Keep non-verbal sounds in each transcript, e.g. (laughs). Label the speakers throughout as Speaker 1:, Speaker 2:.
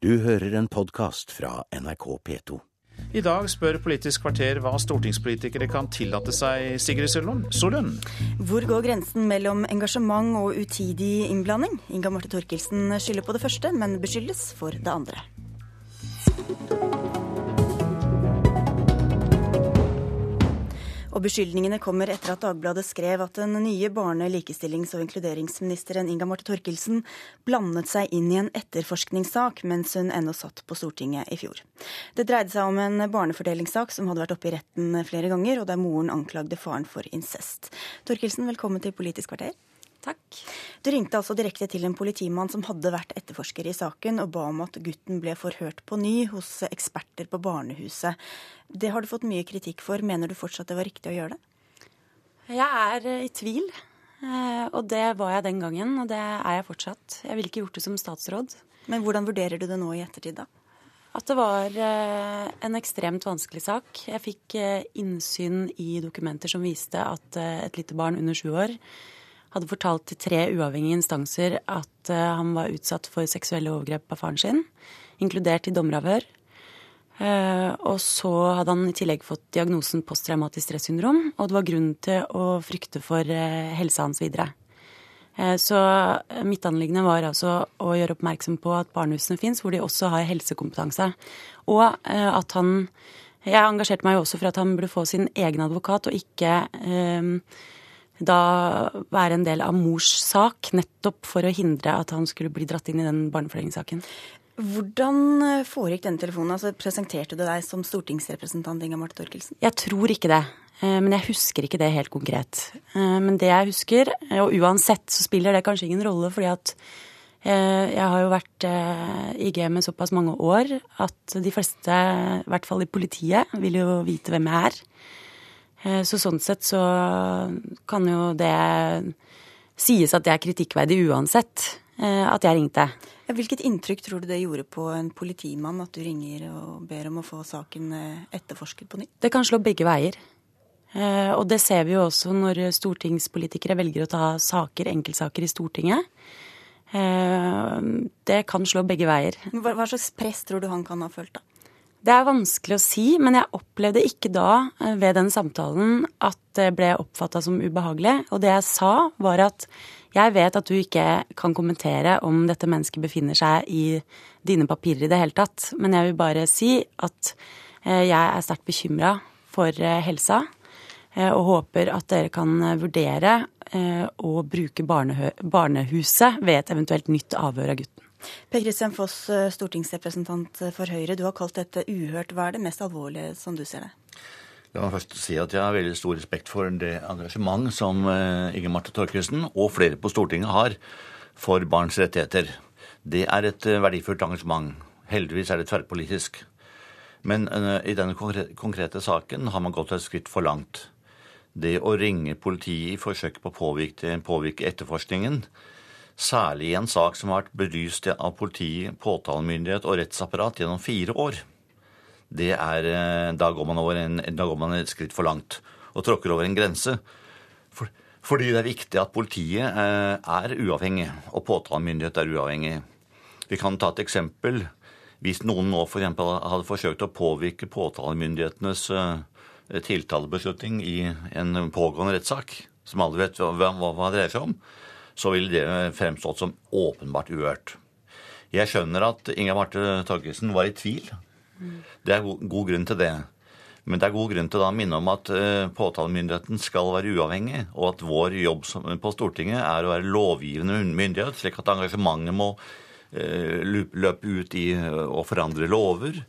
Speaker 1: Du hører en podkast fra NRK P2.
Speaker 2: I dag spør Politisk kvarter hva stortingspolitikere kan tillate seg, Sigrid Sollund.
Speaker 3: Hvor går grensen mellom engasjement og utidig innblanding? Inga Marte Thorkildsen skylder på det første, men beskyldes for det andre. Og beskyldningene kommer etter at Dagbladet skrev at den nye barne-, likestillings- og inkluderingsministeren Inga Marte Thorkildsen blandet seg inn i en etterforskningssak mens hun ennå satt på Stortinget i fjor. Det dreide seg om en barnefordelingssak som hadde vært oppe i retten flere ganger, og der moren anklagde faren for incest. Thorkildsen, velkommen til Politisk kvarter.
Speaker 4: Takk.
Speaker 3: Du ringte altså direkte til en politimann som hadde vært etterforsker i saken, og ba om at gutten ble forhørt på ny hos eksperter på barnehuset. Det har du fått mye kritikk for. Mener du fortsatt det var riktig å gjøre det?
Speaker 4: Jeg er eh, i tvil, eh, og det var jeg den gangen, og det er jeg fortsatt. Jeg ville ikke gjort det som statsråd.
Speaker 3: Men hvordan vurderer du det nå i ettertid, da?
Speaker 4: At det var eh, en ekstremt vanskelig sak. Jeg fikk innsyn i dokumenter som viste at et lite barn under sju år hadde fortalt til tre uavhengige instanser at uh, han var utsatt for seksuelle overgrep av faren sin, inkludert i dommeravhør. Uh, og så hadde han i tillegg fått diagnosen posttraumatisk stressyndrom, og det var grunn til å frykte for uh, helsa hans videre. Så mitt anliggende var altså å gjøre oppmerksom på at barnehusene fins, hvor de også har helsekompetanse. Og at han Jeg engasjerte meg jo også for at han burde få sin egen advokat, og ikke da være en del av mors sak, nettopp for å hindre at han skulle bli dratt inn i den barnefordelingssaken.
Speaker 3: Hvordan eh, foregikk denne telefonen? Altså, presenterte du deg som stortingsrepresentant Inga Marte Torkelsen?
Speaker 4: Jeg tror ikke det. Eh, men jeg husker ikke det helt konkret. Eh, men det jeg husker, og uansett så spiller det kanskje ingen rolle, fordi at jeg har jo vært i gamet såpass mange år at de fleste, i hvert fall i politiet, vil jo vite hvem jeg er. Eh, så sånn sett så kan jo det sies at det er kritikkverdig uansett eh, at jeg ringte.
Speaker 3: Hvilket inntrykk tror du det gjorde på en politimann at du ringer og ber om å få saken eh, etterforsket på nytt?
Speaker 4: Det kan slå begge veier. Og det ser vi jo også når stortingspolitikere velger å ta saker, enkeltsaker i Stortinget. Det kan slå begge veier.
Speaker 3: Hva slags press tror du han kan ha følt, da?
Speaker 4: Det er vanskelig å si, men jeg opplevde ikke da eh, ved den samtalen at det ble oppfatta som ubehagelig. Og det jeg sa, var at jeg vet at du ikke kan kommentere om dette mennesket befinner seg i dine papirer i det hele tatt, men jeg vil bare si at eh, jeg er sterkt bekymra for eh, helsa. Og håper at dere kan vurdere å bruke barnehuset ved et eventuelt nytt avhør av gutten.
Speaker 3: Per Kristian Foss, eh, stortingsrepresentant for Høyre. Du har kalt dette uhørt. Hva er det mest alvorlige som du ser det?
Speaker 5: La meg først si at jeg har veldig stor respekt for det engasjement som eh, Inger Marte Thorkildsen og flere på Stortinget har for barns rettigheter. Det er et eh, verdifullt engasjement. Heldigvis er det tverrpolitisk. Men i denne konkrete saken har man gått et skritt for langt. Det å ringe politiet i forsøk på å påvirke etterforskningen Særlig i en sak som har vært belyst av politi, påtalemyndighet og rettsapparat gjennom fire år. Er, eh, da, går en, da går man et skritt for langt og tråkker over en grense. For, fordi det er viktig at politiet eh, er uavhengig, og påtalemyndighet er uavhengig. Vi kan ta et eksempel. Hvis noen nå. For hadde forsøkt å påvirke påtalemyndighetenes eh, tiltalebeslutning i en pågående rettssak, som alle vet hva, hva det dreier seg om, så ville det fremstått som åpenbart uhørt. Jeg skjønner at Inga Marte Torkelsen var i tvil. Det er god grunn til det. Men det er god grunn til å minne om at eh, påtalemyndigheten skal være uavhengig, og at vår jobb på Stortinget er å være lovgivende myndighet, slik at engasjementet må eh, løpe ut i å forandre lover,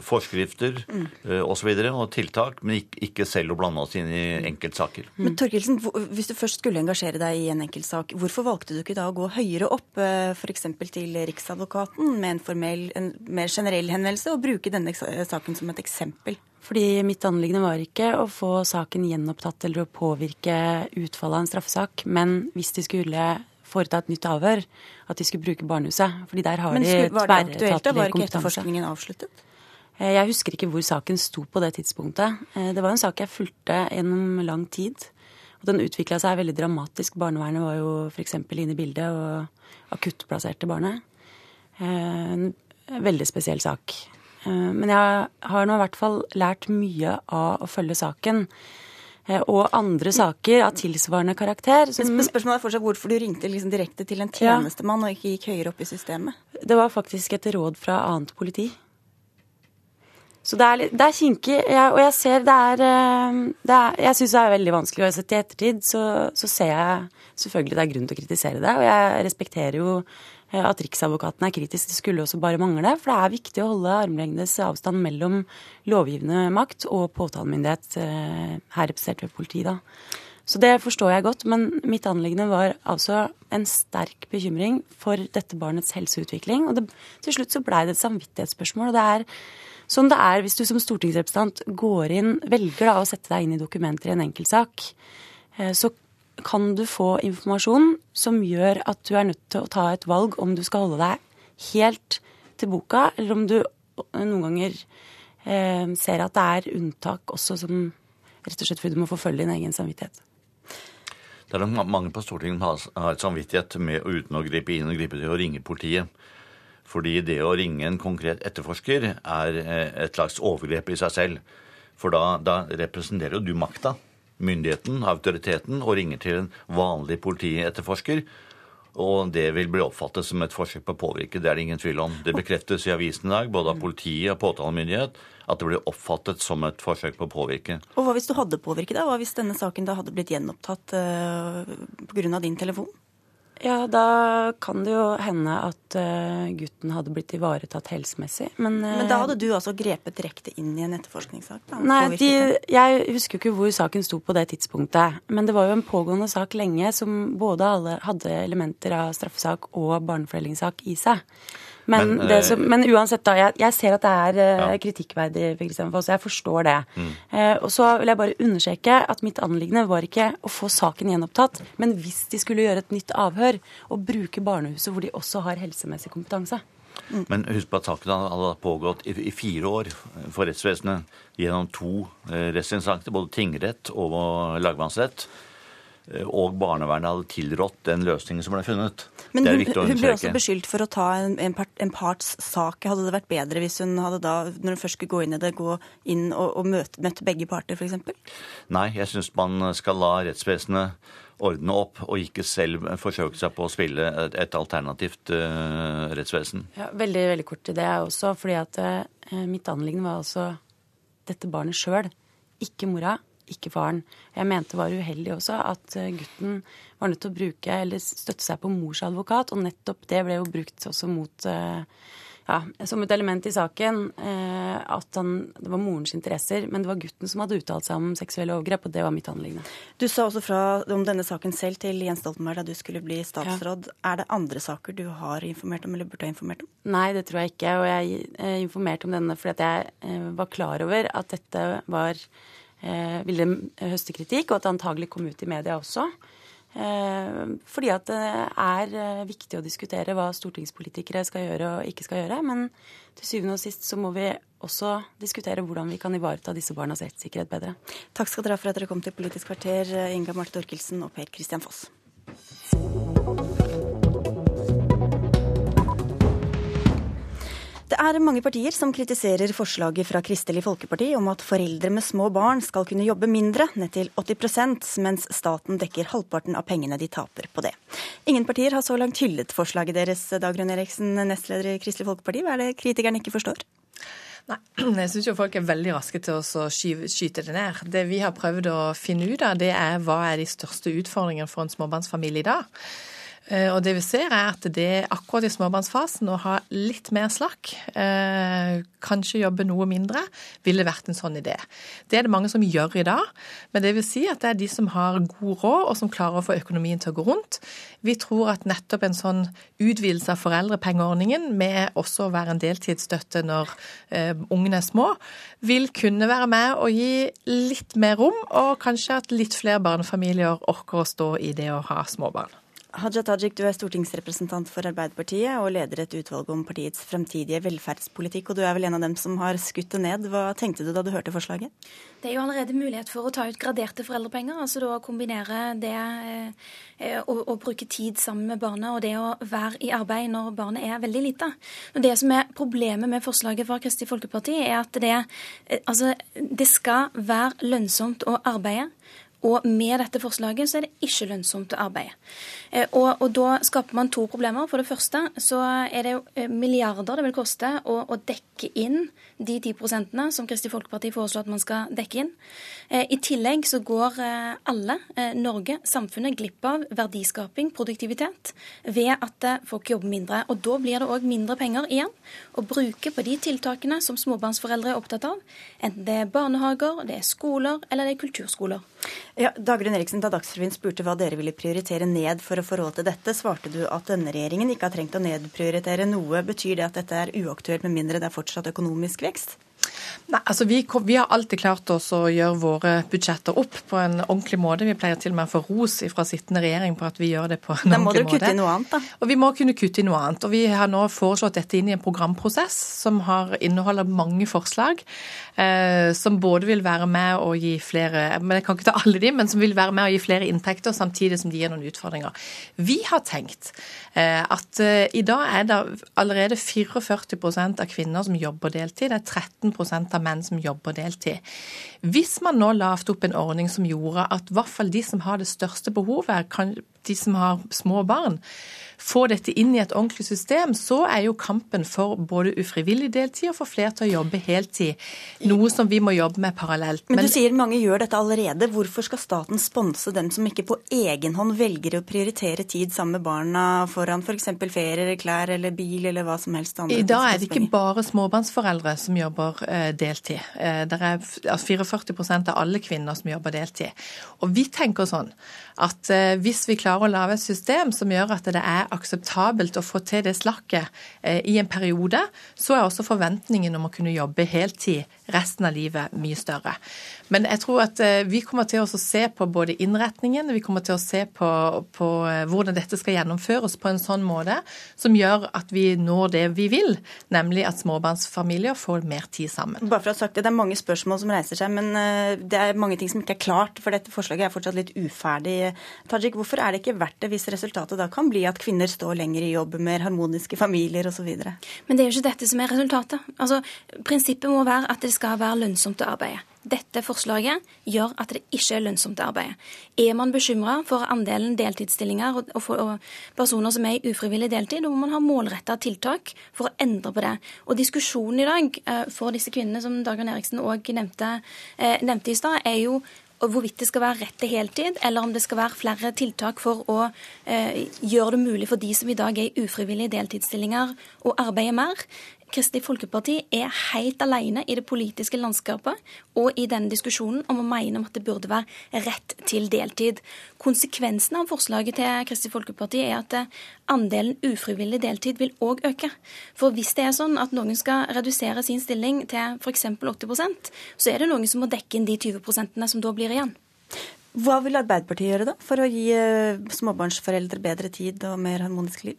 Speaker 5: forskrifter mm. Eh, osv. Og, så videre, og tiltak, men ikke selv å blande oss inn i enkeltsaker.
Speaker 3: Men Torkelsen, Hvis du først skulle engasjere deg i en enkeltsak, hvorfor valgte du ikke da å gå høyere opp, eh, f.eks. til Riksadvokaten med en, formell, en mer generell henvendelse, og bruke denne saken som et eksempel?
Speaker 4: Fordi mitt anliggende var ikke å få saken gjenopptatt eller å påvirke utfallet av en straffesak, men hvis de skulle foreta et nytt avhør, at de skulle bruke barnehuset. Fordi der har
Speaker 3: Men
Speaker 4: de
Speaker 3: tverretatlig kompetanse. Var ikke etterforskningen avsluttet?
Speaker 4: Eh, jeg husker ikke hvor saken sto på det tidspunktet. Eh, det var en sak jeg fulgte gjennom lang tid. Og den utvikla seg veldig dramatisk. Barnevernet var jo f.eks. inne i bildet og akuttplasserte barnet. Eh, en veldig spesiell sak. Men jeg har nå i hvert fall lært mye av å følge saken. Og andre saker av tilsvarende karakter.
Speaker 3: Som... Spørsmålet er fortsatt hvorfor du ringte liksom direkte til en tjenestemann ja. og ikke gikk høyere opp i systemet?
Speaker 4: Det var faktisk etter råd fra annet politi. Så det er, det er kinkig. Jeg, og jeg ser det er, eh, det er Jeg syns det er veldig vanskelig. å sett i ettertid så, så, ser jeg selvfølgelig det er grunn til å kritisere det. Og jeg respekterer jo eh, at Riksadvokaten er kritisk. Det skulle også bare mangle. For det er viktig å holde armlengdes avstand mellom lovgivende makt og påtalemyndighet, eh, her representert ved politiet. da. Så det forstår jeg godt, men mitt anliggende var altså en sterk bekymring for dette barnets helseutvikling. Og det, til slutt så blei det et samvittighetsspørsmål. og det er Sånn det er hvis du som stortingsrepresentant går inn, velger da å sette deg inn i dokumenter i en enkeltsak, eh, så kan du få informasjon som gjør at du er nødt til å ta et valg om du skal holde deg helt til boka, eller om du noen ganger eh, ser at det er unntak også som rett og slett fordi du må forfølge din egen samvittighet.
Speaker 5: Det er nok mange på Stortinget som har et samvittighet med uten å gripe inn og gripe til å ringe politiet. Fordi det å ringe en konkret etterforsker er eh, et slags overgrep i seg selv. For da, da representerer jo du makta, myndigheten, autoriteten, og ringer til en vanlig politietterforsker. Og det vil bli oppfattet som et forsøk på å påvirke. Det er det ingen tvil om. Det bekreftes i avisen i dag, både av politiet og påtalemyndighet, at det blir oppfattet som et forsøk på å påvirke.
Speaker 3: Og Hva hvis du hadde påvirket deg? Hva hvis denne saken da hadde blitt gjenopptatt uh, eh, pga. din telefon?
Speaker 4: Ja, da kan det jo hende at uh, gutten hadde blitt ivaretatt helsemessig. Men, uh,
Speaker 3: men da hadde du altså grepet direkte inn i en etterforskningssak? Da,
Speaker 4: nei, de, jeg husker jo ikke hvor saken sto på det tidspunktet. Men det var jo en pågående sak lenge som både alle hadde elementer av straffesak og barnefordelingssak i seg. Men, men, det, som, men uansett, da. Jeg, jeg, ser at det er uh, ja. kritikkverdig for Kristian Foss. Jeg forstår det. Mm. Eh, og så vil jeg bare understreke at mitt anliggende var ikke å få saken gjenopptatt, men hvis de skulle gjøre et nytt avhør, og bruke barnehuset hvor de også har helsemessig kompetanse.
Speaker 5: Mm. Men husk på at saken hadde pågått i, i fire år for rettsvesenet gjennom to eh, rettsinstanser, både tingrett og lagmannsrett. Eh, og barnevernet hadde tilrådt den løsningen som ble funnet.
Speaker 3: Men hun, hun, ble også beskyldt for å ta en, en, part, en, parts sak. Hadde det vært bedre hvis hun hadde da, når hun først skulle gå inn i det, gå inn og, og møte, møtte begge parter, f.eks.?
Speaker 5: Nei, jeg syns man skal la rettsvesenet ordne opp, og ikke selv forsøke seg på å spille et, et alternativt uh, rettsvesen.
Speaker 4: Ja, veldig, veldig kort til det også, fordi at uh, mitt anliggende var altså dette barnet sjøl, ikke mora ikke faren. Jeg mente var uheldig også at eh, gutten var nødt til å bruke eller støtte seg på mors advokat, og nettopp det ble jo brukt også mot eh, ja, som et element i saken eh, at han, det var morens interesser, men det var gutten som hadde uttalt seg om seksuelle overgrep, og det var mitt anliggende.
Speaker 3: Du sa også fra om denne saken selv til Jens Stoltenberg da du skulle bli statsråd. Ja. Er det andre saker du har informert om, eller burde ha informert om?
Speaker 4: Nei, det tror jeg ikke. Og jeg informerte om denne fordi jeg var klar over at dette var Eh, ville høste kritikk, og at det antagelig kom ut i media også. Eh, fordi at det er eh, viktig å diskutere hva stortingspolitikere skal gjøre og ikke skal gjøre. Men til syvende og sist så må vi også diskutere hvordan vi kan ivareta disse barnas rettssikkerhet bedre.
Speaker 3: Takk skal dere ha for at dere kom til Politisk kvarter, Inga Marte Orkelsen og Per Christian Foss. Er mange partier som kritiserer forslaget fra Kristelig Folkeparti om at foreldre med små barn skal kunne jobbe mindre, ned til 80% mens staten dekker halvparten av pengene de taper på det. Ingen partier har så langt hyllet forslaget deres, Dagrun Eriksen, nestleder i Kristelig Folkeparti. Hva er det kritikerne ikke forstår?
Speaker 6: Nei, jeg syns jo folk er veldig raske til å skyte det ned. Det vi har prøvd å finne ut av, det er hva er de største utfordringene for en småbarnsfamilie i dag. Eh, og det vi ser er at det akkurat i småbarnsfasen å ha litt mer slakk, eh, kanskje jobbe noe mindre, ville vært en sånn idé. Det er det mange som gjør i dag, men det vil si at det er de som har god råd og som klarer å få økonomien til å gå rundt. Vi tror at nettopp en sånn utvidelse av foreldrepengeordningen med også å være en deltidsstøtte når eh, ungene er små, vil kunne være med og gi litt mer rom, og kanskje at litt flere barnefamilier orker å stå i det å ha små barn.
Speaker 3: Haja Tajik, du er stortingsrepresentant for Arbeiderpartiet og leder et utvalg om partiets fremtidige velferdspolitikk. Og du er vel en av dem som har skutt det ned. Hva tenkte du da du hørte forslaget?
Speaker 7: Det er jo allerede mulighet for å ta ut graderte foreldrepenger. Altså da kombinere det eh, å, bruke tid sammen med barnet og det å være i arbeid når barnet er veldig lite. Og det som er problemet med forslaget fra Kristelig Folkeparti, er at det, eh, altså, det skal være lønnsomt å arbeide. Og med dette forslaget så er det ikke lønnsomt å arbeide. Eh, og, og, da skaper man to problemer. For det første så er det eh, milliarder det vil koste å, å dekke inn de 10 prosentene som Kristelig Folkeparti foreslår at man skal dekke inn. Eh, I tillegg så går alle, Norge, samfunnet, glipp av verdiskaping, produktivitet, ved at folk jobber mindre. Og da blir det òg mindre penger igjen å bruke på de tiltakene som småbarnsforeldre er opptatt av. Enten det er barnehager, det er skoler eller det er kulturskoler.
Speaker 3: Ja, Dagrun Eriksen, Da Dagsrevyen spurte hva dere ville prioritere ned for å få råd til dette, svarte du at denne regjeringen ikke har trengt å nedprioritere noe. Betyr det at dette er uaktuelt med mindre det er fortsatt økonomisk vekst?
Speaker 6: Nei, altså vi, vi, har alltid klart oss å gjøre våre budsjetter opp på en ordentlig måte. Vi pleier til og med å få ros fra sittende regjering på at vi gjør det på en
Speaker 3: da
Speaker 6: ordentlig måte. Da må
Speaker 3: dere kutte i noe annet, da.
Speaker 6: Og vi må kunne kutte i noe annet. Og vi har nå foreslått dette inn i en programprosess som har inneholder mange forslag. Eh, som både vil være med å gi flere men jeg kan ikke ta alle de, men som vil være med å gi flere inntekter, samtidig som de gir noen utfordringer. Vi har tenkt eh, at eh, i dag er det allerede 44% av kvinner som jobber deltid. Det er 13 av menn som jobber deltid. Hvis man nå lavte opp en ordning som gjorde at i hvert fall de som har det største behovet, de som har små barn, få dette inn i et ordentlig system, så er jo kampen for både ufrivillig deltid og for flere til å jobbe heltid noe som vi må jobbe med parallelt.
Speaker 3: Men, Men du sier mange gjør dette allerede. Hvorfor skal staten sponse dem som ikke på egen hånd velger å prioritere tid sammen med barna foran f.eks. ferie ferier, klær eller bil eller hva som helst
Speaker 6: Andre I dag er det ikke bare småbarnsforeldre som jobber deltid. Eh, det er 44% av alle kvinner som jobber deltid. Og vi tenker sånn at eh, hvis vi klarer å lage et system som gjør at det er akseptabelt å få til det slakket eh, i en periode, så er også forventningen om å kunne jobbe heltid resten av livet mye større. Men jeg tror at eh, vi kommer til å se på både innretningen, vi kommer til å se på, på eh, hvordan dette skal gjennomføres på en sånn måte som gjør at vi når det vi vil, nemlig at småbarnsfamilier får mer tid sammen.
Speaker 3: Bare for å ha sagt Det det er mange spørsmål som reiser seg, men det er mange ting som ikke er klart, for dette forslaget er fortsatt litt uferdig. Tajik, hvorfor er det ikke verdt det hvis resultatet da kan bli at kvinner står lenger i jobb, mer harmoniske familier osv.?
Speaker 7: Men det er jo ikke dette som er resultatet. Altså, Prinsippet må være at det skal være lønnsomt å arbeide. Dette forslaget gjør at det ikke er lønnsomt å arbeide. Er man bekymra for andelen deltidsstillinger og, og personer som er i ufrivillig deltid, må man ha målretta tiltak for å endre på det. Og Diskusjonen i dag eh, for disse kvinnene, som Dagrun Eriksen òg nevnte, eh, nevnte i stad, er jo hvorvidt det skal være rett til heltid, eller om det skal være flere tiltak for å eh, gjøre det mulig for de som i dag er i ufrivillige deltidsstillinger, å arbeide mer. Kristelig Folkeparti er helt alene i det politiske landskapet og i denne diskusjonen om å mene om at det burde være rett til deltid. Konsekvensen av forslaget til Kristelig Folkeparti er at andelen ufrivillig deltid vil òg øke. For hvis det er sånn at noen skal redusere sin stilling til f.eks. 80% så er det noen som må dekke inn de 20 som da blir igjen.
Speaker 3: Hva vil Arbeiderpartiet gjøre da, for å gi eh, småbarnsforeldre bedre tid og mer harmonisk liv?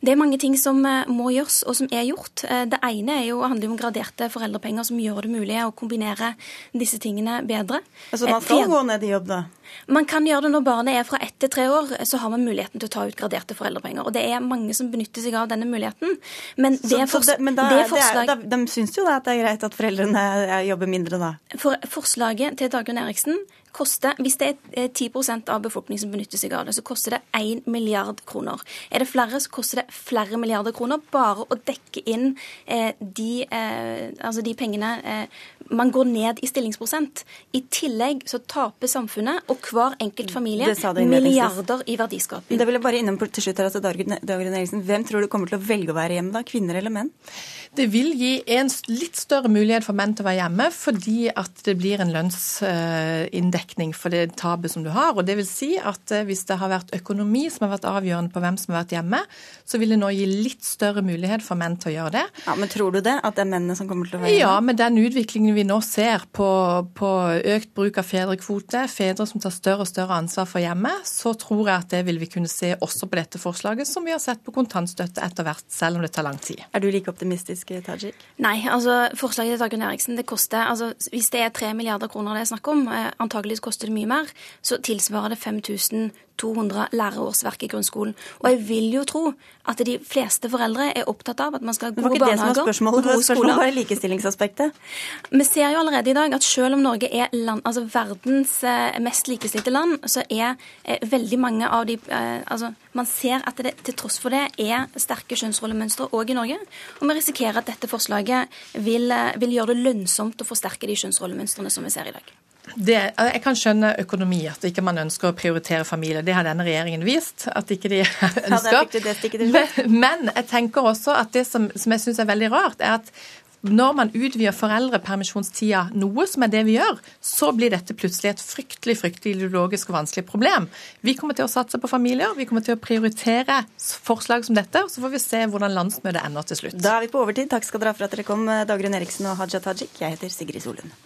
Speaker 7: Det er mange ting som eh, må gjøres, og som er gjort. Eh, det ene er jo, handler om graderte foreldrepenger, som gjør det mulig å kombinere disse tingene bedre.
Speaker 3: Altså man skal gå ned i jobb, da?
Speaker 7: Man kan gjøre det når barnet er fra ett til tre år. Så har man muligheten til å ta ut graderte foreldrepenger. Og det er mange som benytter seg av denne muligheten. Men det, så,
Speaker 3: så det, men da, det forslag... Er, da, De syns jo da at det er greit at foreldrene jobber mindre da?
Speaker 7: For Forslaget til Dagrun Eriksen koster, Hvis det er 10% av befolkningen som benytter seg av det, så koster det 1 milliard kroner. Er det flere, så koster det flere milliarder kroner bare å dekke inn eh, de, eh, altså de pengene eh, man går ned i stillingsprosent. I tillegg så taper samfunnet og hver enkelt familie milliarder i verdiskaping.
Speaker 3: Det vil jeg bare innom til slutt her, altså Dagrun Eriksen. Hvem tror du kommer til å velge å være hjemme, da? Kvinner eller menn?
Speaker 6: Det vil gi en litt større mulighet for menn til å være hjemme, fordi at det blir en lønnsinndekning for det tapet som du har. Og det vil si at hvis det har vært økonomi som har vært avgjørende på hvem som har vært hjemme, så vil det nå gi litt større mulighet for menn til å gjøre det.
Speaker 3: Ja, Men tror du det? At det er mennene som kommer til å være
Speaker 6: Ja, med den utviklingen vi nå ser på, på økt bruk av fedrekvote, fedre som tar større og større ansvar for hjemmet, så tror jeg at det vil vi kunne se også på dette forslaget, som vi har sett på kontantstøtte etter hvert, selv om det tar lang tid.
Speaker 3: Er du like optimistisk, Tajik?
Speaker 7: Nei, altså forslaget til Dagrun Eriksen, det koster altså Hvis det er tre milliarder kroner det er snakk om, eh, antageligvis koster det mye mer, så tilsvarer det 5000 200 lærerårsverk i grunnskolen. Og jeg vil jo tro at de fleste foreldre er opptatt av at man skal ha gode barnehager. Det var ikke det som var
Speaker 3: spørsmålet. Gode spørsmålet var likestillingsaspektet.
Speaker 7: Vi ser jo allerede i dag at selv om Norge er land, altså verdens eh, mest likestilte land, så er eh, veldig mange av de eh, altså Man ser at det til tross for det er sterke kjønnsrollemønstre òg i Norge. Og vi risikerer at dette forslaget vil, vil gjøre det lønnsomt å forsterke de kjønnsrollemønstrene som vi ser i dag.
Speaker 6: Det, jeg kan skjønne økonomi, at ikke man ønsker å prioritere familie. Det har denne regjeringen vist at ikke de (laughs) ønsker. Ja, men, men, jeg tenker også at det som, som jeg syns er veldig rart, er at når man utvider foreldrepermisjonstida noe, som er det vi gjør, så blir dette plutselig et fryktelig fryktelig ideologisk og vanskelig problem. Vi kommer til å satse på familier, vi kommer til å prioritere forslag som dette, og så får vi se hvordan landsmøtet ender til slutt.
Speaker 3: Da er vi på overtid. Takk skal dere ha for at dere kom, Dagrun Eriksen og Haja Tajik. Jeg heter Sigrid Solund.